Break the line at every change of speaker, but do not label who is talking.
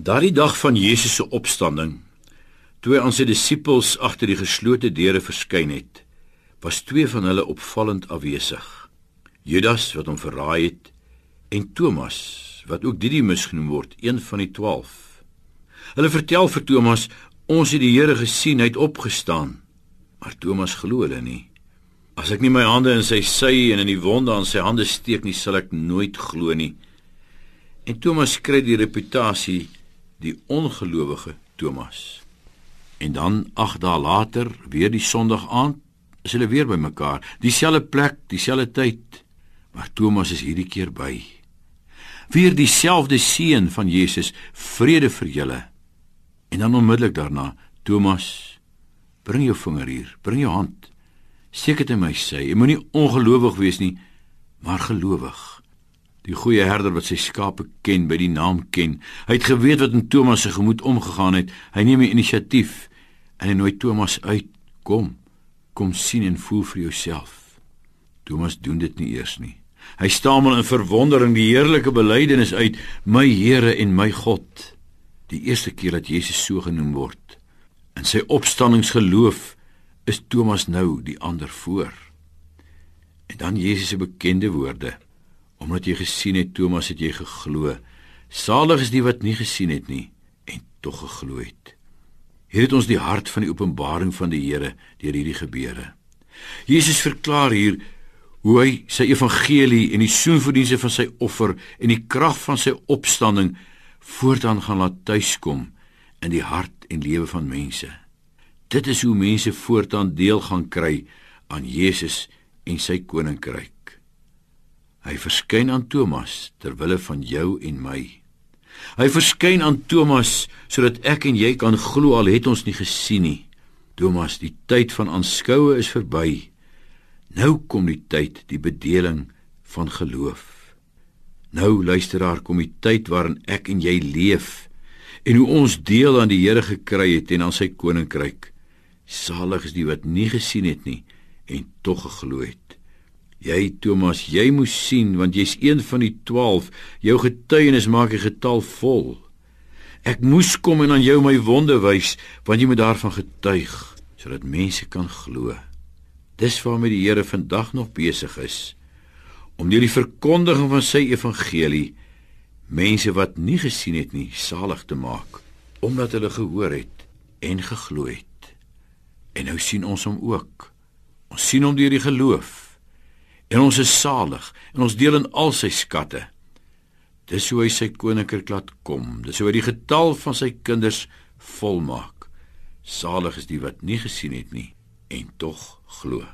Daardie dag van Jesus se opstanding, toe hy aan sy disippels agter die geslote deure verskyn het, was twee van hulle opvallend afwesig. Judas wat hom verraai het en Thomas wat ook Didimus genoem word, een van die 12. Hulle vertel vir Thomas, "Ons het die Here gesien, hy het opgestaan." Maar Thomas glo hulle nie. "As ek nie my hande in sy sy en in die wonde aan sy hande steek nie, sal ek nooit glo nie." En Thomas kry die reputasie die ongelowige Thomas. En dan 8 dae later, weer die Sondag aand, is hulle weer bymekaar, dieselfde plek, dieselfde tyd, maar Thomas is hierdie keer by. Weer dieselfde seën van Jesus, vrede vir julle. En dan onmiddellik daarna, Thomas, bring jou vinger hier, bring jou hand. Steek dit my sy. Jy moenie ongelowig wees nie, maar gelowig. Die goeie herder wat sy skape ken, by die naam ken. Hy het geweet wat in Thomas se gemoed omgegaan het. Hy neem die inisiatief en hy nooi Thomas uit. Kom, kom sien en voel vir jouself. Thomas doen dit nie eers nie. Hy stamel in verwondering die heerlike belydenis uit: "My Here en my God." Die eerste keer dat Jesus so genoem word. In sy opstanningsgeloof is Thomas nou die ander voor. En dan Jesus se bekende woorde: Omdat jy gesien het Thomas het jy geglo. Salig is die wat nie gesien het nie en tog geglo het. Hier het ons die hart van die openbaring van die Here deur hierdie gebeure. Jesus verklaar hier hoe hy sy evangelie en die soenverdienste van sy offer en die krag van sy opstanding voortaan gaan laat tuiskom in die hart en lewe van mense. Dit is hoe mense voortaan deel gaan kry aan Jesus en sy koninkryk. Hy verskyn aan Thomas ter wille van jou en my. Hy verskyn aan Thomas sodat ek en jy kan glo al het ons nie gesien nie. Thomas, die tyd van aanskoue is verby. Nou kom die tyd, die bedeling van geloof. Nou luisteraar, kom die tyd waarin ek en jy leef en hoe ons deel aan die Here gekry het en aan sy koninkryk. Salig is die wat nie gesien het nie en tog geglo het. Jy Thomas, jy moes sien want jy's een van die 12. Jou getuienis maak die getal vol. Ek moes kom en aan jou my wonde wys want jy moet daarvan getuig sodat mense kan glo. Dis waarmee die Here vandag nog besig is om deur die verkondiging van sy evangelie mense wat nie gesien het nie salig te maak omdat hulle gehoor het en geglo het. En nou sien ons hom ook. Ons sien hom deur die geloof en ons is salig en ons deel in al sy skatte. Dis hoe hy sy koninkryk laat kom. Dis hoe hy die getal van sy kinders volmaak. Salig is die wat nie gesien het nie en tog glo.